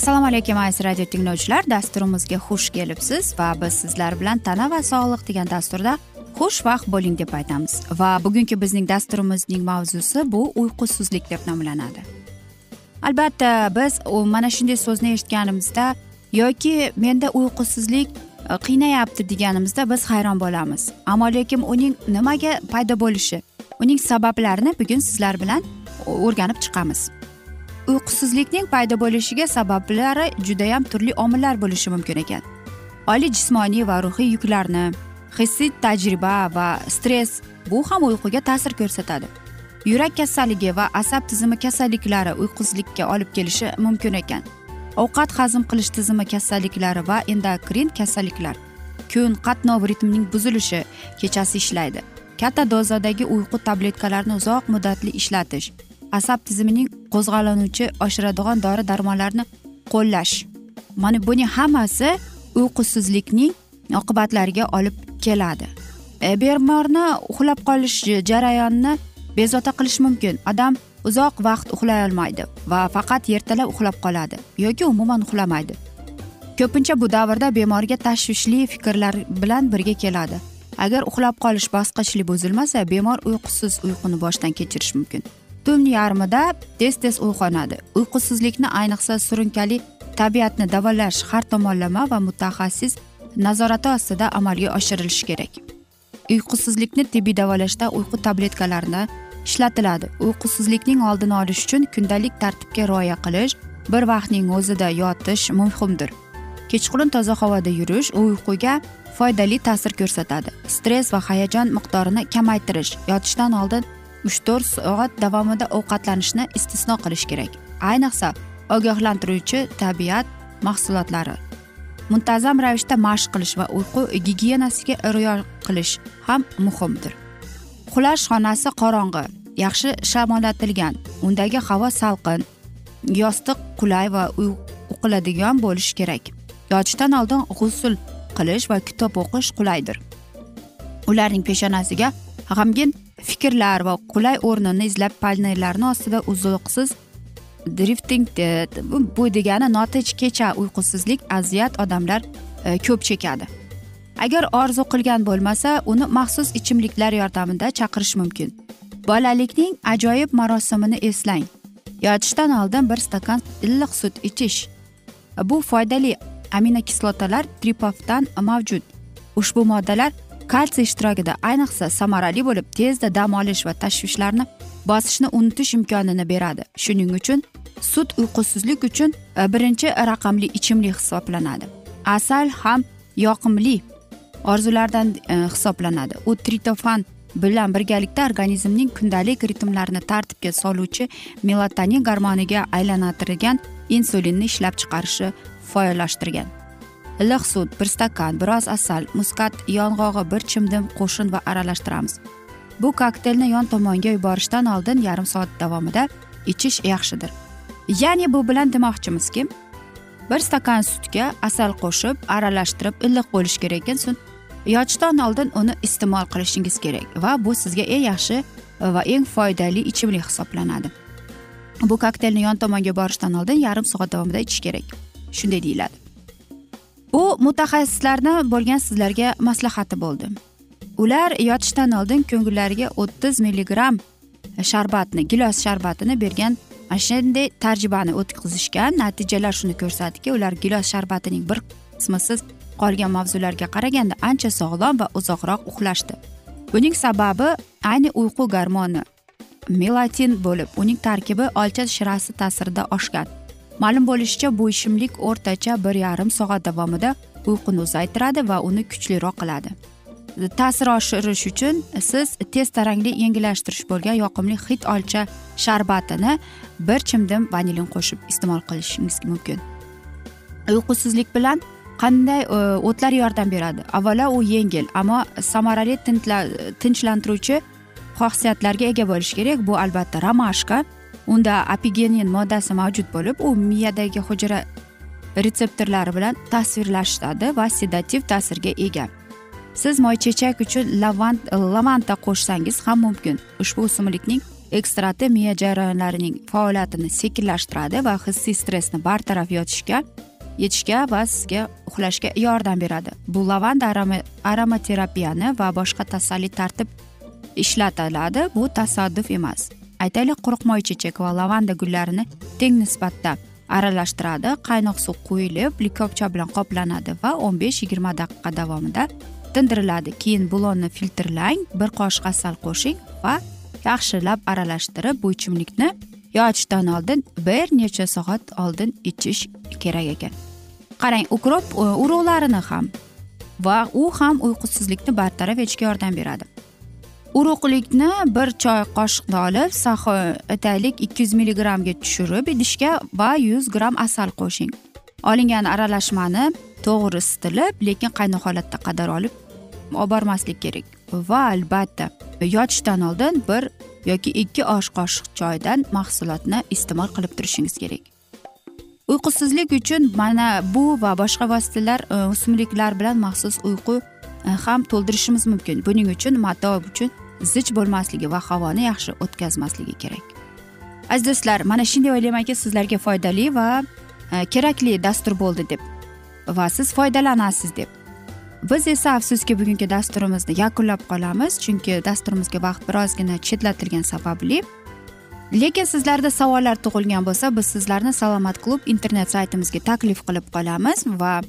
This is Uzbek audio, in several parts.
assalomu alaykum aziz radio tinglovchilar. Dasturimizga xush kelibsiz va biz sizlar bilan tana va sog'liq degan dasturda xushvaqt bo'ling deb aytamiz. Va bugungi bizning dasturimizning mavzusi bu uyqusizlik deb nomlanadi. Albatta biz mana shunday so'zni eshitganimizda yoki menda uyqusizlik e, qiynayapti deganimizda biz hayron bo'lamiz. Ammo lekin uning nimaga paydo bo'lishi uning sabablarini bugun sizlar bilan o'rganib chiqamiz. Uyqusizlikning paydo bo'lishiga sabablari judayam turli omillar bo'lishi mumkin ekan. Oliy jismoniy va ruhiy yuklarni hissiy tajriba va stress bu ham uyquga ta'sir ko'rsatadi. Yurak kasalligi va asab tizimi kasalliklari uyqusizlikka olib kelishi mumkin ekan. Ovqat hazm qilish tizimi kasalliklari va endokrin kasalliklar kun qatnov ritmining buzilishi kechasi ishlaydi. Katta dozadagi uyqu tabletkalarini uzoq muddatli ishlatish asab tizimining qo'zg'alanuvchi oshiradigan dori darmonlarni qo'llash. Mana buning hammasi uyqusizlikning oqibatlariga olib keladi. E, bemorni uxlab qolish jarayonini bezovta qilish mumkin. Odam uzoq vaqt uxlay olmaydi va faqat ertalab uxlab qoladi yoki umuman uxlamaydi. Ko'pincha bu davrda bemorga tashvishli fikrlar bilan birga keladi. Agar uxlab qolish bosqichli buzilmasa bemor uyqusiz uyquni boshdan kechirishi mumkin. Tun yarmida tez tez uyg'onadi uyqusizlikni ayniqsa surunkali tabiatni davolash har tomonlama va mutaxassis nazorati ostida amalga oshirilishi kerak. Uyqusizlikni tibbiy davolashda uyqu tabletkalarini ishlatiladi. Uyqusizlikning oldini olish uchun kundalik tartibga rioya qilish bir vaqtning o'zida yotish muhimdir. Kechqurun toza havoda yurish uyquga foydali ta'sir ko'rsatadi. Stress va hayajon miqdorini kamaytirish yotishdan oldin uch to'rt soat davomida ovqatlanishni istisno qilish kerak. Ayniqsa ogohlantiruvchi tabiat mahsulotlari. Muntazam ravishda mashq qilish va uyqu gigiyenasiga rioya qilish ham muhimdir. Uxlash xonasi qorong'i yaxshi shamollatilgan undagi havo salqin yostiq qulay va uqiladigan bo'lishi kerak. Yotishdan oldin g'usul qilish va kitob o'qish qulaydir. Ularning peshonasiga g'amgin fikrlar va qulay o'rnini izlab panellarni ostida uzuqsiz drifting bu degani notinch kecha uyqusizlik aziyat odamlar e, ko'p chekadi. Agar orzu qilgan bo'lmasa uni maxsus ichimliklar yordamida chaqirish mumkin. Bolalikning ajoyib marosimini eslang. Yotishdan oldin bir stakan iliq sut ichish. Bu foydali aminokislotalar tripofdan mavjud. Ushbu moddalar kalsiy ishtirokida ayniqsa samarali bo'lib tezda dam olish va tashvishlarni bosishni unutish imkonini beradi. Shuning uchun sut uyqusizlik uchun e, birinchi raqamli ichimlik hisoblanadi. Asal ham yoqimli orzulardan e, hisoblanadi. U tritofan bilan birgalikda organizmning kundalik ritmlarini tartibga soluvchi melatonin garmoniga aylantirgan insulinni ishlab chiqarishni faollashtirgan iliq sut bir stakan biroz asal muskat yong'og'i bir chimdim qo'shin va aralashtiramiz. Bu kokteylni yon tomonga yuborishdan oldin yarim soat davomida ichish yaxshidir. Ya'ni bu bilan demoqchimizki bir stakan sutga asal qo'shib aralashtirib iliq bo'lishi kerak ekan so'ng yotishdan oldin uni iste'mol qilishingiz kerak va bu sizga eng yaxshi va eng foydali ichimlik hisoblanadi. Bu kokteylni yon tomonga borishdan oldin yarim soat davomida ichish kerak. Shunday deyiladi. Bu mutaxassislarni bo'lgan sizlarga maslahati bo'ldi. Ular yotishdan oldin ko'ngillariga o'ttiz milligramm sharbatni gilos sharbatini bergan ana shunday tarjibani o'tkazishgan. Natijalar shuni ko'rsatdiki ular gilos sharbatining bir qismisiz qolgan mavzularga qaraganda ancha sog'lom va uzoqroq uxlashdi. Buning sababi ayni uyqu garmoni melatin bo'lib uning tarkibi olcha shirasi ta'sirida oshgan. Ma'lum bo'lishicha bu ichimlik o'rtacha bir yarim soat davomida uyquni uzaytiradi va uni kuchliroq qiladi. Ta'sir oshirish uchun siz tez tarangli yengillashtirish bo'lgan yoqimli hid olcha sharbatini bir chimdim vanilin qo'shib iste'mol qilishingiz mumkin. Uyqusizlik bilan qanday e, o'tlar yordam beradi? Avvalo u yengil ammo samarali tinchlantiruvchi xususiyatlarga ega bo'lishi kerak. Bu albatta ramashka. Unda apigenin moddasi mavjud bo'lib u miyadagi hujayra retseptorlari bilan tasvirlashadi va sedativ ta'sirga ega. Siz moychechak uchun lavand lavanta qo'shsangiz ham mumkin. Ushbu o'simlikning ekstrakti miya jarayonlarining faoliyatini sekinlashtiradi va hissiy stressni bartaraf yotishga yetishga va sizga uxlashga yordam beradi. Bu lavanda aromaterapiyani va boshqa tasalli tartib ishlatiladi. Bu tasodif emas. Aytaylik quruq moychechak va lavanda gullarini teng nisbatda aralashtiradi. Qaynoq suv quyilib likopcha bilan qoplanadi va o'n besh yigirma daqiqa davomida tindiriladi. Keyin bulonni filtrlang bir qoshiq asal qo'shing va yaxshilab aralashtirib bu ichimlikni yotishdan oldin bir necha soat oldin ichish kerak ekan. Qarang ukrop urug'larini ham va u ham uyqusizlikni bartaraf etishga yordam beradi. Urug'likni bir choy qoshiqni olib saho aytaylik ikki yuz milligrammga tushirib idishga va yuz gramm asal qo'shing. Olingan aralashmani to'g'ri isitilib lekin qaynoq holatda qadar olib olib bormaslik kerak. Va albatta yotishdan oldin bir yoki ikki osh qoshiq choydan mahsulotni iste'mol qilib turishingiz kerak. Uyqusizlik uchun mana bu va boshqa vositalar e, o'simliklar bilan maxsus uyqu E, ham to'ldirishimiz mumkin. Buning uchun mato uchun zich bo'lmasligi va havoni yaxshi o'tkazmasligi kerak. Aziz do'stlar mana shunday o'ylaymanki sizlarga foydali va e, kerakli dastur bo'ldi deb va siz foydalanasiz deb. Biz esa afsuski bugungi dasturimizni yakunlab qolamiz chunki dasturimizga vaqt birozgina chetlatilgani sababli. Lekin sizlarda savollar tug'ilgan bo'lsa biz sizlarni salomat klub internet saytimizga taklif qilib qolamiz va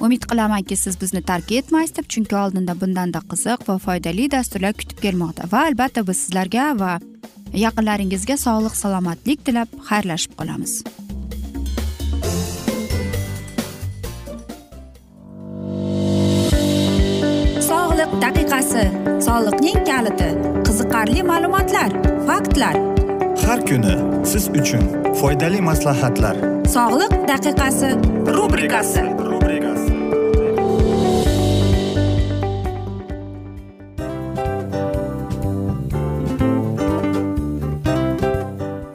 umid qilamanki siz bizni tark etmaysiz deb chunki oldinda bundanda qiziq va foydali dasturlar kutib kelmoqda va albatta biz sizlarga va yaqinlaringizga sog'lik salomatlik tilab xayrlashib qolamiz. Sog'liq daqiqasi soliqning kaliti qiziqarli ma'lumotlar faktlar. Har kuni siz uchun foydali maslahatlar. Sog'liq daqiqasi rubrikasi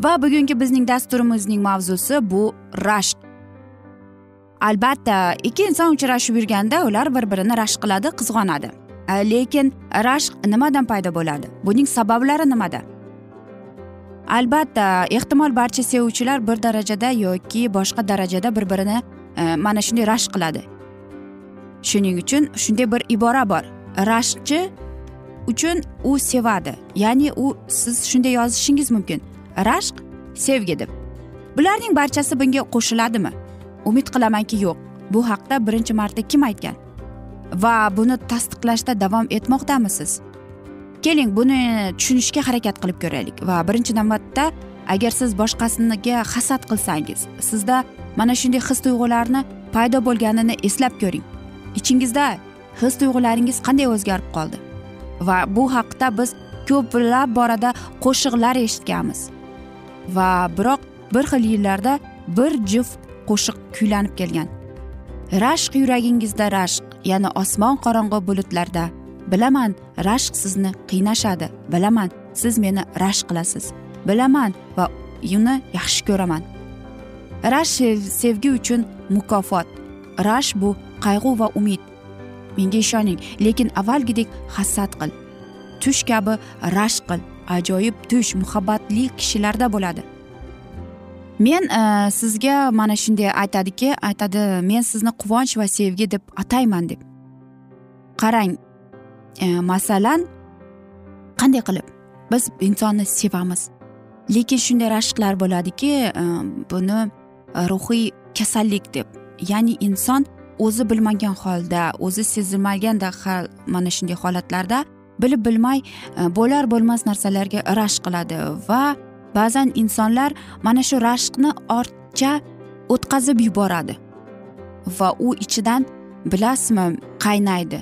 Va bugungi bizning dasturimizning mavzusi bu rashq. Albatta ikki inson uchrashib yurganda ular bir birini rashk qiladi qizg'onadi. E, lekin rashq nimadan paydo bo'ladi? Buning sabablari nimada? Albatta ehtimol barcha sevuvchilar bir darajada yoki boshqa darajada bir birini e, mana shunday rashk qiladi. Shuning uchun shunday bir ibora bor. Rashqchi uchun u sevadi ya'ni u siz shunday yozishingiz mumkin. Rashq sevgi deb bularning barchasi bunga qo'shiladimi? Umid qilamanki yo'q. Bu haqda birinchi marta kim aytgan? Va buni tasdiqlashda davom etmoqdamisiz? Keling buni tushunishga harakat qilib ko'raylik. Va birinchi navbatda agar siz boshqasiniga hasad qilsangiz sizda mana shunday his tuyg'ularni paydo bo'lganini eslab ko'ring. Ichingizda his tuyg'ularingiz qanday o'zgarib qoldi? Va bu haqda biz ko'plab borada qo'shiqlar eshitganmiz. Va biroq bir xil yillarda bir juft qo'shiq kuylanib kelgan. Rashq yuragingizda rashq yana osmon qorong'i bulutlarda. Bilaman rashq sizni qiynashadi. Bilaman siz meni rashq qilasiz. Bilaman va uni yaxshi ko'raman. Rashq sevgi uchun mukofot. Rashq bu qayg'u va umid. Menga ishoning lekin avvalgidek hasad qil. Tush kabi rashq qil. Ajoyib tush muhabbatli kishilarda bo'ladi. Men e, sizga mana shunday aytadiki aytadi men sizni quvonch va sevgi deb atayman deb. Qarang e, masalan qanday qilib? Biz insonni sevamiz. Lekin shunday rashqlar bo'ladiki e, buni ruhiy kasallik deb. Ya'ni inson o'zi bilmagan holda o'zi sezilmaganda mana shunday holatlarda bilib bilmay e, bo'lar bo'lmas narsalarga rashq qiladi. Va ba'zan insonlar mana shu rashqni ortcha o'tkazib yuboradi. Va u ichidan bilasizmi qaynaydi.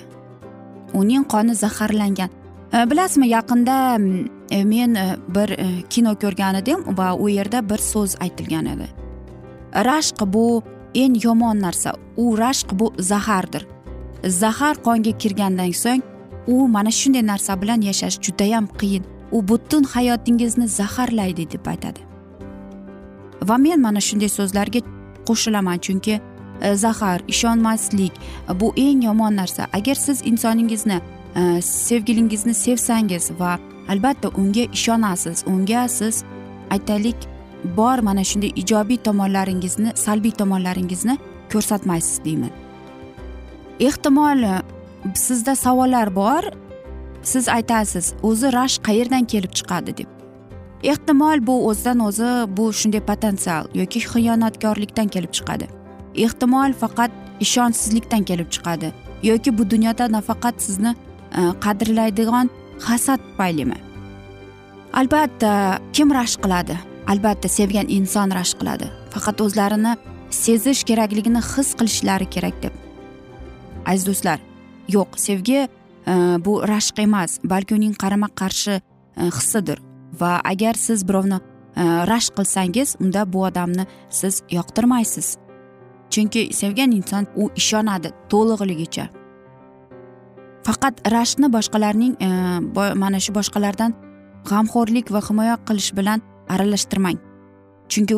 Uning qoni zaharlangan. E, bilasizmi yaqinda e, men bir kino ko'rgan edim va u yerda bir so'z aytilgan edi. Rashq bu eng yomon narsa. U rashq bu zahardir. Zahar qonga kirgandan so'ng u mana shunday narsa bilan yashash judayam qiyin. U butun hayotingizni zaharlaydi deb aytadi. Va men mana shunday so'zlarga qo'shilaman chunki e, zahar ishonmaslik bu eng yomon narsa. Agar siz insoningizni e, sevgilingizni sevsangiz va albatta unga ishonasiz unga siz aytaylik bor mana shunday ijobiy tomonlaringizni salbiy tomonlaringizni ko'rsatmaysiz deyman. Ehtimol sizda savollar bor. Siz aytasiz o'zi rashk qayerdan kelib chiqadi deb. Ehtimol bu o'zidan o'zi bu shunday potensial yoki xiyonatkorlikdan kelib chiqadi. Ehtimol faqat ishonchsizlikdan kelib chiqadi yoki bu dunyoda nafaqat sizni e, qadrlaydigan hasad tufaylimi albatta kim rashk qiladi? Albatta sevgan inson rashk qiladi. Faqat o'zlarini sezish kerakligini his qilishlari kerak deb. Aziz do'stlar yo'q. Sevgi e, bu rashq emas balki uning qarama qarshi e, hissidir. Va agar siz birovni e, rashq qilsangiz unda bu odamni siz yoqtirmaysiz. Chunki sevgan inson u ishonadi to'lig'ligicha faqat rashqni boshqalarning mana shu boshqalardan g'amxo'rlik va himoya qilish bilan aralashtirmang. Chunki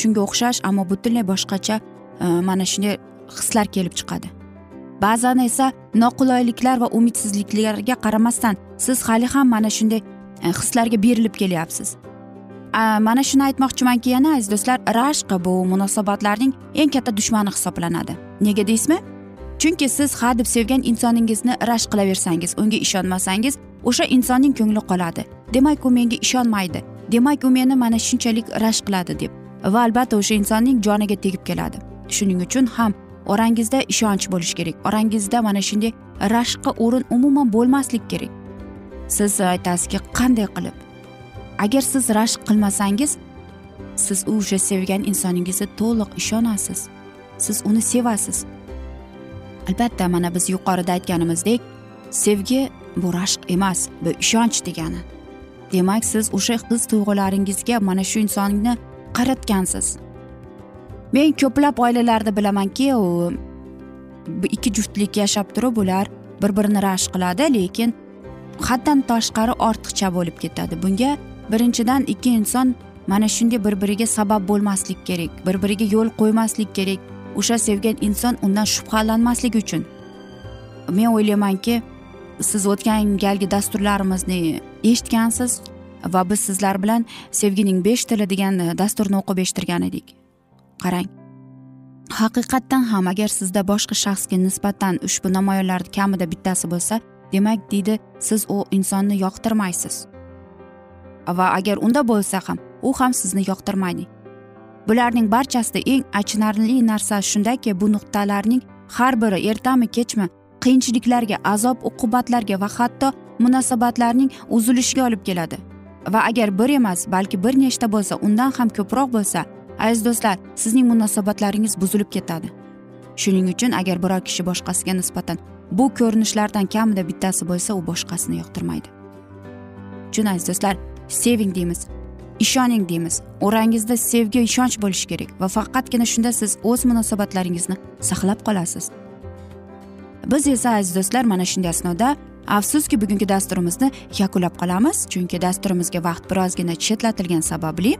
shunga o'xshash ammo butunlay boshqacha mana shunday hislar kelib chiqadi. Ba'zan esa noqulayliklar va umidsizliklarga qaramasdan siz hali ham mana shunday e, hislarga berilib kelyapsiz. Mana shuni aytmoqchimanki yana aziz do'stlar rashq bu munosabatlarning eng katta dushmani hisoblanadi. Nega deysizmi? Chunki siz ha deb sevgan insoningizni rashk qilaversangiz unga ishonmasangiz o'sha insonning ko'ngli qoladi. Demak u menga ishonmaydi. Demak u meni mana shunchalik rashk qiladi deb va albatta o'sha insonning joniga tegib keladi. Shuning uchun ham orangizda ishonch bo'lishi kerak. Orangizda mana shunday rashqqa o'rin umuman bo'lmaslik kerak. Siz aytasizki qanday qilib? Agar siz rashq qilmasangiz siz o'sha sevgan insoningizga to'liq ishonasiz. Siz uni sevasiz. Albatta mana biz yuqorida aytganimizdek sevgi bu rashq emas bu ishonch degani. Demak siz o'sha his tuyg'ularingizga mana shu insonni qaratgansiz. Men ko'plab oilalarni bilamanki u ikki juftlik yashab turib ular bir birini rashk qiladi lekin haddan tashqari ortiqcha bo'lib ketadi. Bunga birinchidan ikki inson mana shunday bir biriga sabab bo'lmaslik kerak bir biriga yo'l qo'ymaslik kerak. O'sha sevgan inson undan shubhalanmasligi uchun. Men o'ylaymanki siz o'tgan galgi dasturlarimizni eshitgansiz va biz sizlar bilan sevgining besh tili degan dasturni o'qib eshittirgan edik. Qarang. Haqiqatdan ham agar sizda boshqa shaxsga nisbatan ushbu namoyonlarni kamida bittasi bo'lsa demak deydi siz u insonni yoqtirmaysiz. Va agar unda bo'lsa ham u ham sizni yoqtirmaydi. Bularning barchasida eng achinarli narsa shundaki bu nuqtalarning har biri ertami kechmi qiyinchiliklarga azob uqubatlarga va hatto munosabatlarning uzilishiga olib keladi. Va agar bir emas balki bir nechta bo'lsa undan ham ko'proq bo'lsa aziz do'stlar sizning munosabatlaringiz buzilib ketadi. Shuning uchun agar biror kishi boshqasiga nisbatan bu ko'rinishlardan kamida bittasi bo'lsa u boshqasini yoqtirmaydi. Uchun aziz do'stlar seving deymiz ishoning deymiz. O'rangizda sevgi ishonch bo'lishi kerak va faqatgina shunda siz o'z munosabatlaringizni saqlab qolasiz. Biz esa aziz do'stlar mana shunday asnoda afsuski bugungi dasturimizni yakunlab qolamiz chunki dasturimizga vaqt birozgina chetlatilgani sababli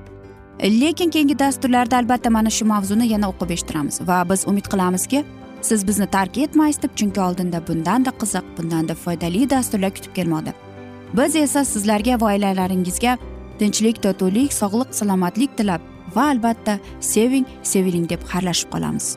lekin keyingi dasturlarda albatta mana shu mavzuni yana o'qib eshittiramiz va biz umid qilamizki siz bizni tark etmaysiz deb chunki oldinda bundanda qiziq bundanda foydali dasturlar kutib kelmoqda. Biz esa sizlarga va oilalaringizga tinchlik totuvlik sog'lik salomatlik tilab va albatta seving seviling deb xayrlashib qolamiz.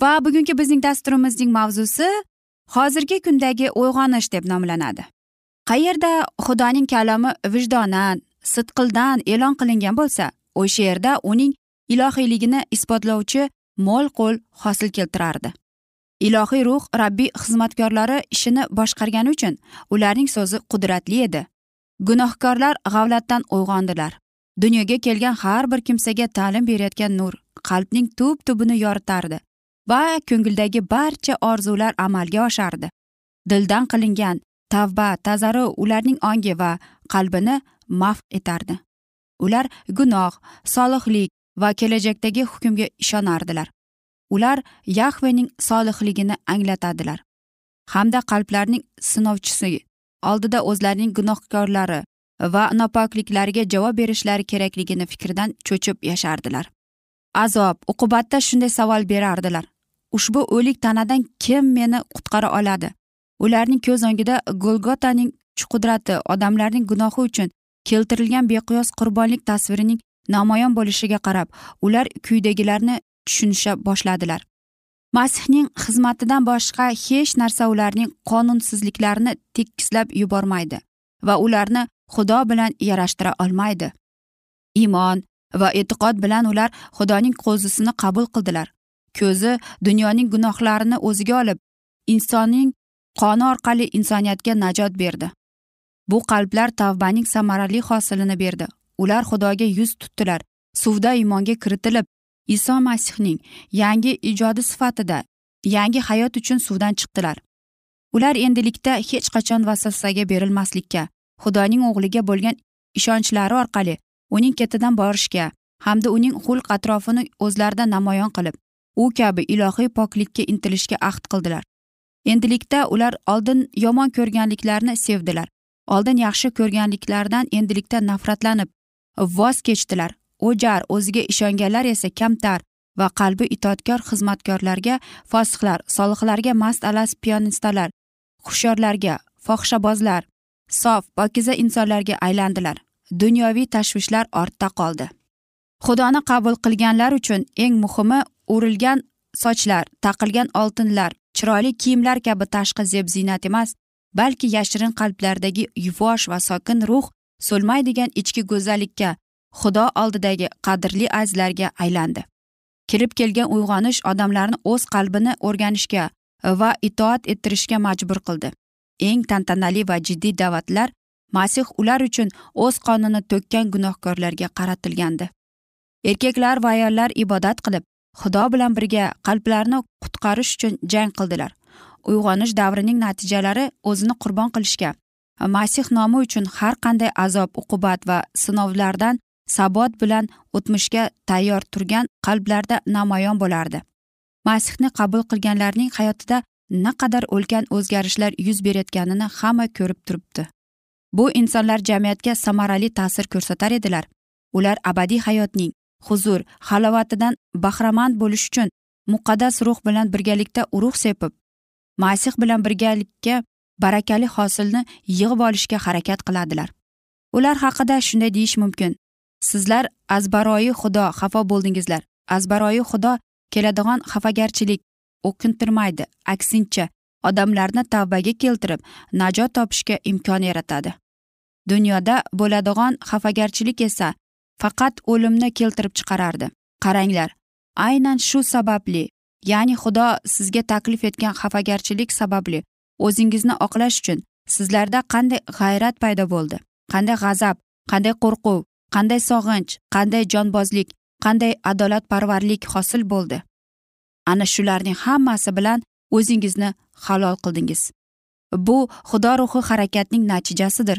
Va bugungi bizning dasturimizning mavzusi hozirgi kundagi uyg'onish deb nomlanadi. Qayerda xudoning kalomi vijdonan sidqildan e'lon qilingan bo'lsa o'sha yerda uning ilohiyligini isbotlovchi mo'l qo'l hosil keltirardi. Ilohiy ruh rabbiy xizmatkorlari ishini boshqargani uchun ularning so'zi qudratli edi. Gunohkorlar g'avlatdan uyg'ondilar. Dunyoga kelgan har bir kimsaga ta'lim berayotgan nur qalbning tub tubini yoritardi. Va ko'ngildagi barcha orzular amalga oshardi. Dildan qilingan tavba tazaru ularning ongi va qalbini mahv etardi. Ular gunoh solihlik va kelajakdagi hukmga ishonardilar. Ular yahvening solihligini anglatadilar. Hamda qalblarning sinovchisi oldida o'zlarining gunohkorlari va nopokliklariga javob berishlari kerakligini fikridan cho'chib yashardilar. Azob uqubatda shunday savol berardilar. Ushbu o'lik tanadan kim meni qutqara oladi? Ularning ko'z o'ngida golgotaning qudrati odamlarning gunohi uchun keltirilgan beqiyos qurbonlik tasvirining namoyon bo'lishiga qarab ular quyidagilarni tushunisha boshladilar. Masihning xizmatidan boshqa hech narsa ularning qonunsizliklarini tekislab yubormaydi va ularni xudo bilan yarashtira olmaydi. Iymon va e'tiqod bilan ular xudoning qo'zisini qabul qildilar. Ko'zi dunyoning gunohlarini o'ziga olib insonning qoni orqali insoniyatga najot berdi. Bu qalblar tavbaning samarali hosilini berdi. Ular xudoga yuz tutdilar. Suvda iymonga kiritilib iso masihning yangi ijodi sifatida yangi hayot uchun suvdan chiqdilar. Ular endilikda hech qachon vasvasaga berilmaslikka xudoning o'g'liga bo'lgan ishonchlari orqali uning ketidan borishga hamda uning xulq atrofini o'zlarida namoyon qilib u kabi ilohiy poklikka intilishga ahd qildilar. Endilikda ular oldin yomon ko'rganliklarini sevdilar. Oldin yaxshi ko'rganliklaridan endilikda nafratlanib voz kechdilar. O'jar o'ziga ishonganlar esa kamtar va qalbi itoatkor xizmatkorlarga fosihlar solihlarga mast alas piyonistalar hushyorlarga fohishabozlar sof pokiza insonlarga aylandilar. Dunyoviy tashvishlar ortda qoldi. Xudoni qabul qilganlar uchun eng muhimi o'rilgan sochlar taqilgan oltinlar chiroyli kiyimlar kabi tashqi zeb ziynat emas balki yashirin qalblardagi yuvosh va sokin ruh so'lmaydigan ichki go'zallikka xudo oldidagi qadrli azizlarga aylandi. Kirib kelgan uyg'onish odamlarni o'z qalbini o'rganishga va itoat ettirishga majbur qildi. Eng tantanali va jiddiy da'vatlar masih ular uchun o'z qonini to'kkan gunohkorlarga qaratilgandi. Erkaklar va ayollar ibodat qilib xudo bilan birga qalblarni qutqarish uchun jang qildilar. Uyg'onish davrining natijalari o'zini qurbon qilishga masih nomi uchun har qanday azob uqubat va sinovlardan sabot bilan o'tmishga tayyor turgan qalblarda namoyon bo'lardi. Masihni qabul qilganlarning hayotida naqadar ulkan o'zgarishlar yuz berayotganini hamma ko'rib turibdi. Bu insonlar jamiyatga samarali ta'sir ko'rsatar edilar. Ular abadiy hayotning huzur halovatidan bahramand bo'lish uchun muqaddas ruh bilan birgalikda urug' sepib masih bilan birgalikka barakali hosilni yig'ib olishga harakat qiladilar. Ular haqida shunday deyish mumkin. Sizlar azbaroyi xudo xafa bo'ldingizlar. Azbaroyi xudo keladigan xafagarchilik o'kintirmaydi. Aksincha odamlarni tavbaga keltirib najot topishga imkon yaratadi. Dunyoda bo'ladigan xafagarchilik esa faqat o'limni keltirib chiqarardi. Qaranglar aynan shu sababli ya'ni xudo sizga taklif etgan xafagarchilik sababli o'zingizni oqlash uchun sizlarda qanday g'ayrat paydo bo'ldi? Qanday g'azab qanday qo'rquv qanday sog'inch qanday jonbozlik qanday adolatparvarlik hosil bo'ldi? Ana shularning hammasi bilan o'zingizni halol qildingiz. Bu xudo ruhi harakatning natijasidir.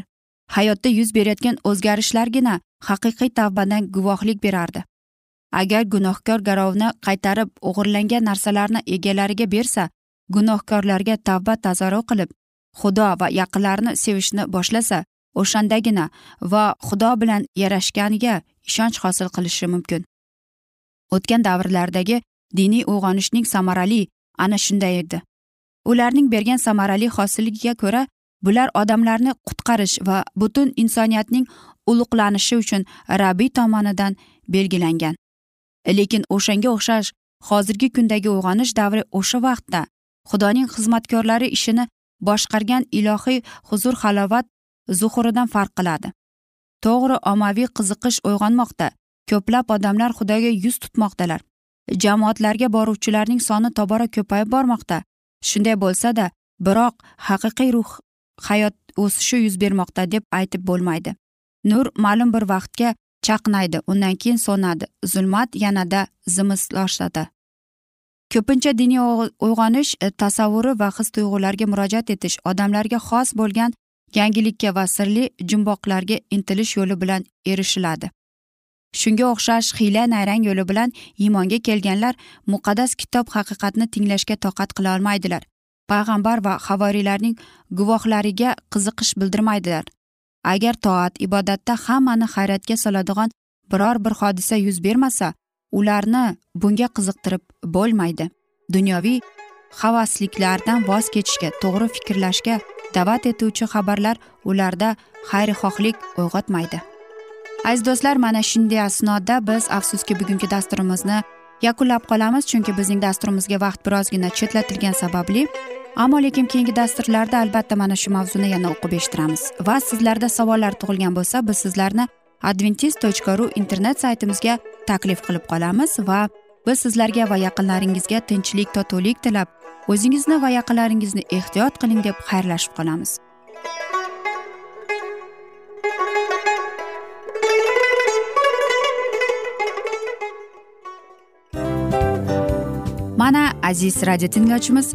Hayotda yuz berayotgan o'zgarishlargina haqiqiy tavbadan guvohlik berardi. Agar gunohkor garovni qaytarib o'g'irlangan narsalarni egalariga bersa gunohkorlarga tavba tazarru qilib xudo va yaqinlarini sevishni boshlasa o'shandagina va xudo bilan yarashganiga ishonch hosil qilishi mumkin. O'tgan davrlardagi diniy uyg'onishning samarali ana shunday edi. Ularning bergan samarali hosiliga ko'ra bular odamlarni qutqarish va butun insoniyatning ulug'lanishi uchun rabbiy tomonidan belgilangan. Lekin o'shanga o'xshash hozirgi kundagi uyg'onish davri o'sha vaqtda xudoning xizmatkorlari ishini boshqargan ilohiy huzur halovat zuhuridan farq qiladi. To'g'ri ommaviy qiziqish uyg'onmoqda. Ko'plab odamlar xudoga yuz tutmoqdalar. Jamoatlarga boruvchilarning soni tobora ko'payib bormoqda. Shunday bo'lsada biroq haqiqiy ruh hayot o'sishi yuz bermoqda deb aytib bo'lmaydi. Nur ma'lum bir vaqtga chaqnaydi undan keyin so'nadi. Zulmat yanada zimislashadi ko'pincha diniy uyg'onish e, tasavvuri va his tuyg'ularga murojaat etish odamlarga xos bo'lgan yangilikka va sirli jumboqlarga intilish yo'li bilan erishiladi. Shunga o'xshash hiyla nayrang yo'li bilan iymonga kelganlar muqaddas kitob haqiqatni tinglashga toqat qila olmaydilar. Payg'ambar va havoriylarning guvohlariga qiziqish bildirmaydilar. Agar toat ibodatda hammani hayratga soladigan biror bir hodisa yuz bermasa ularni bunga qiziqtirib bo'lmaydi. Dunyoviy havasliklardan voz kechishga to'g'ri fikrlashga da'vat etuvchi xabarlar ularda xayrixohlik uyg'otmaydi. Aziz do'stlar mana shunday asnoda biz afsuski bugungi dasturimizni yakunlab qolamiz chunki bizning dasturimizga vaqt birozgina chetlatilgani sababli ammo lekin keyingi dasturlarda albatta mana shu mavzuni yana o'qib eshittiramiz. Va sizlarda savollar tug'ilgan bo'lsa biz sizlarni adventis tochka ru internet saytimizga taklif qilib qolamiz va biz sizlarga va yaqinlaringizga tinchlik totuvlik tilab o'zingizni va yaqinlaringizni ehtiyot qiling deb xayrlashib qolamiz. Mana aziz radio tinglovchimiz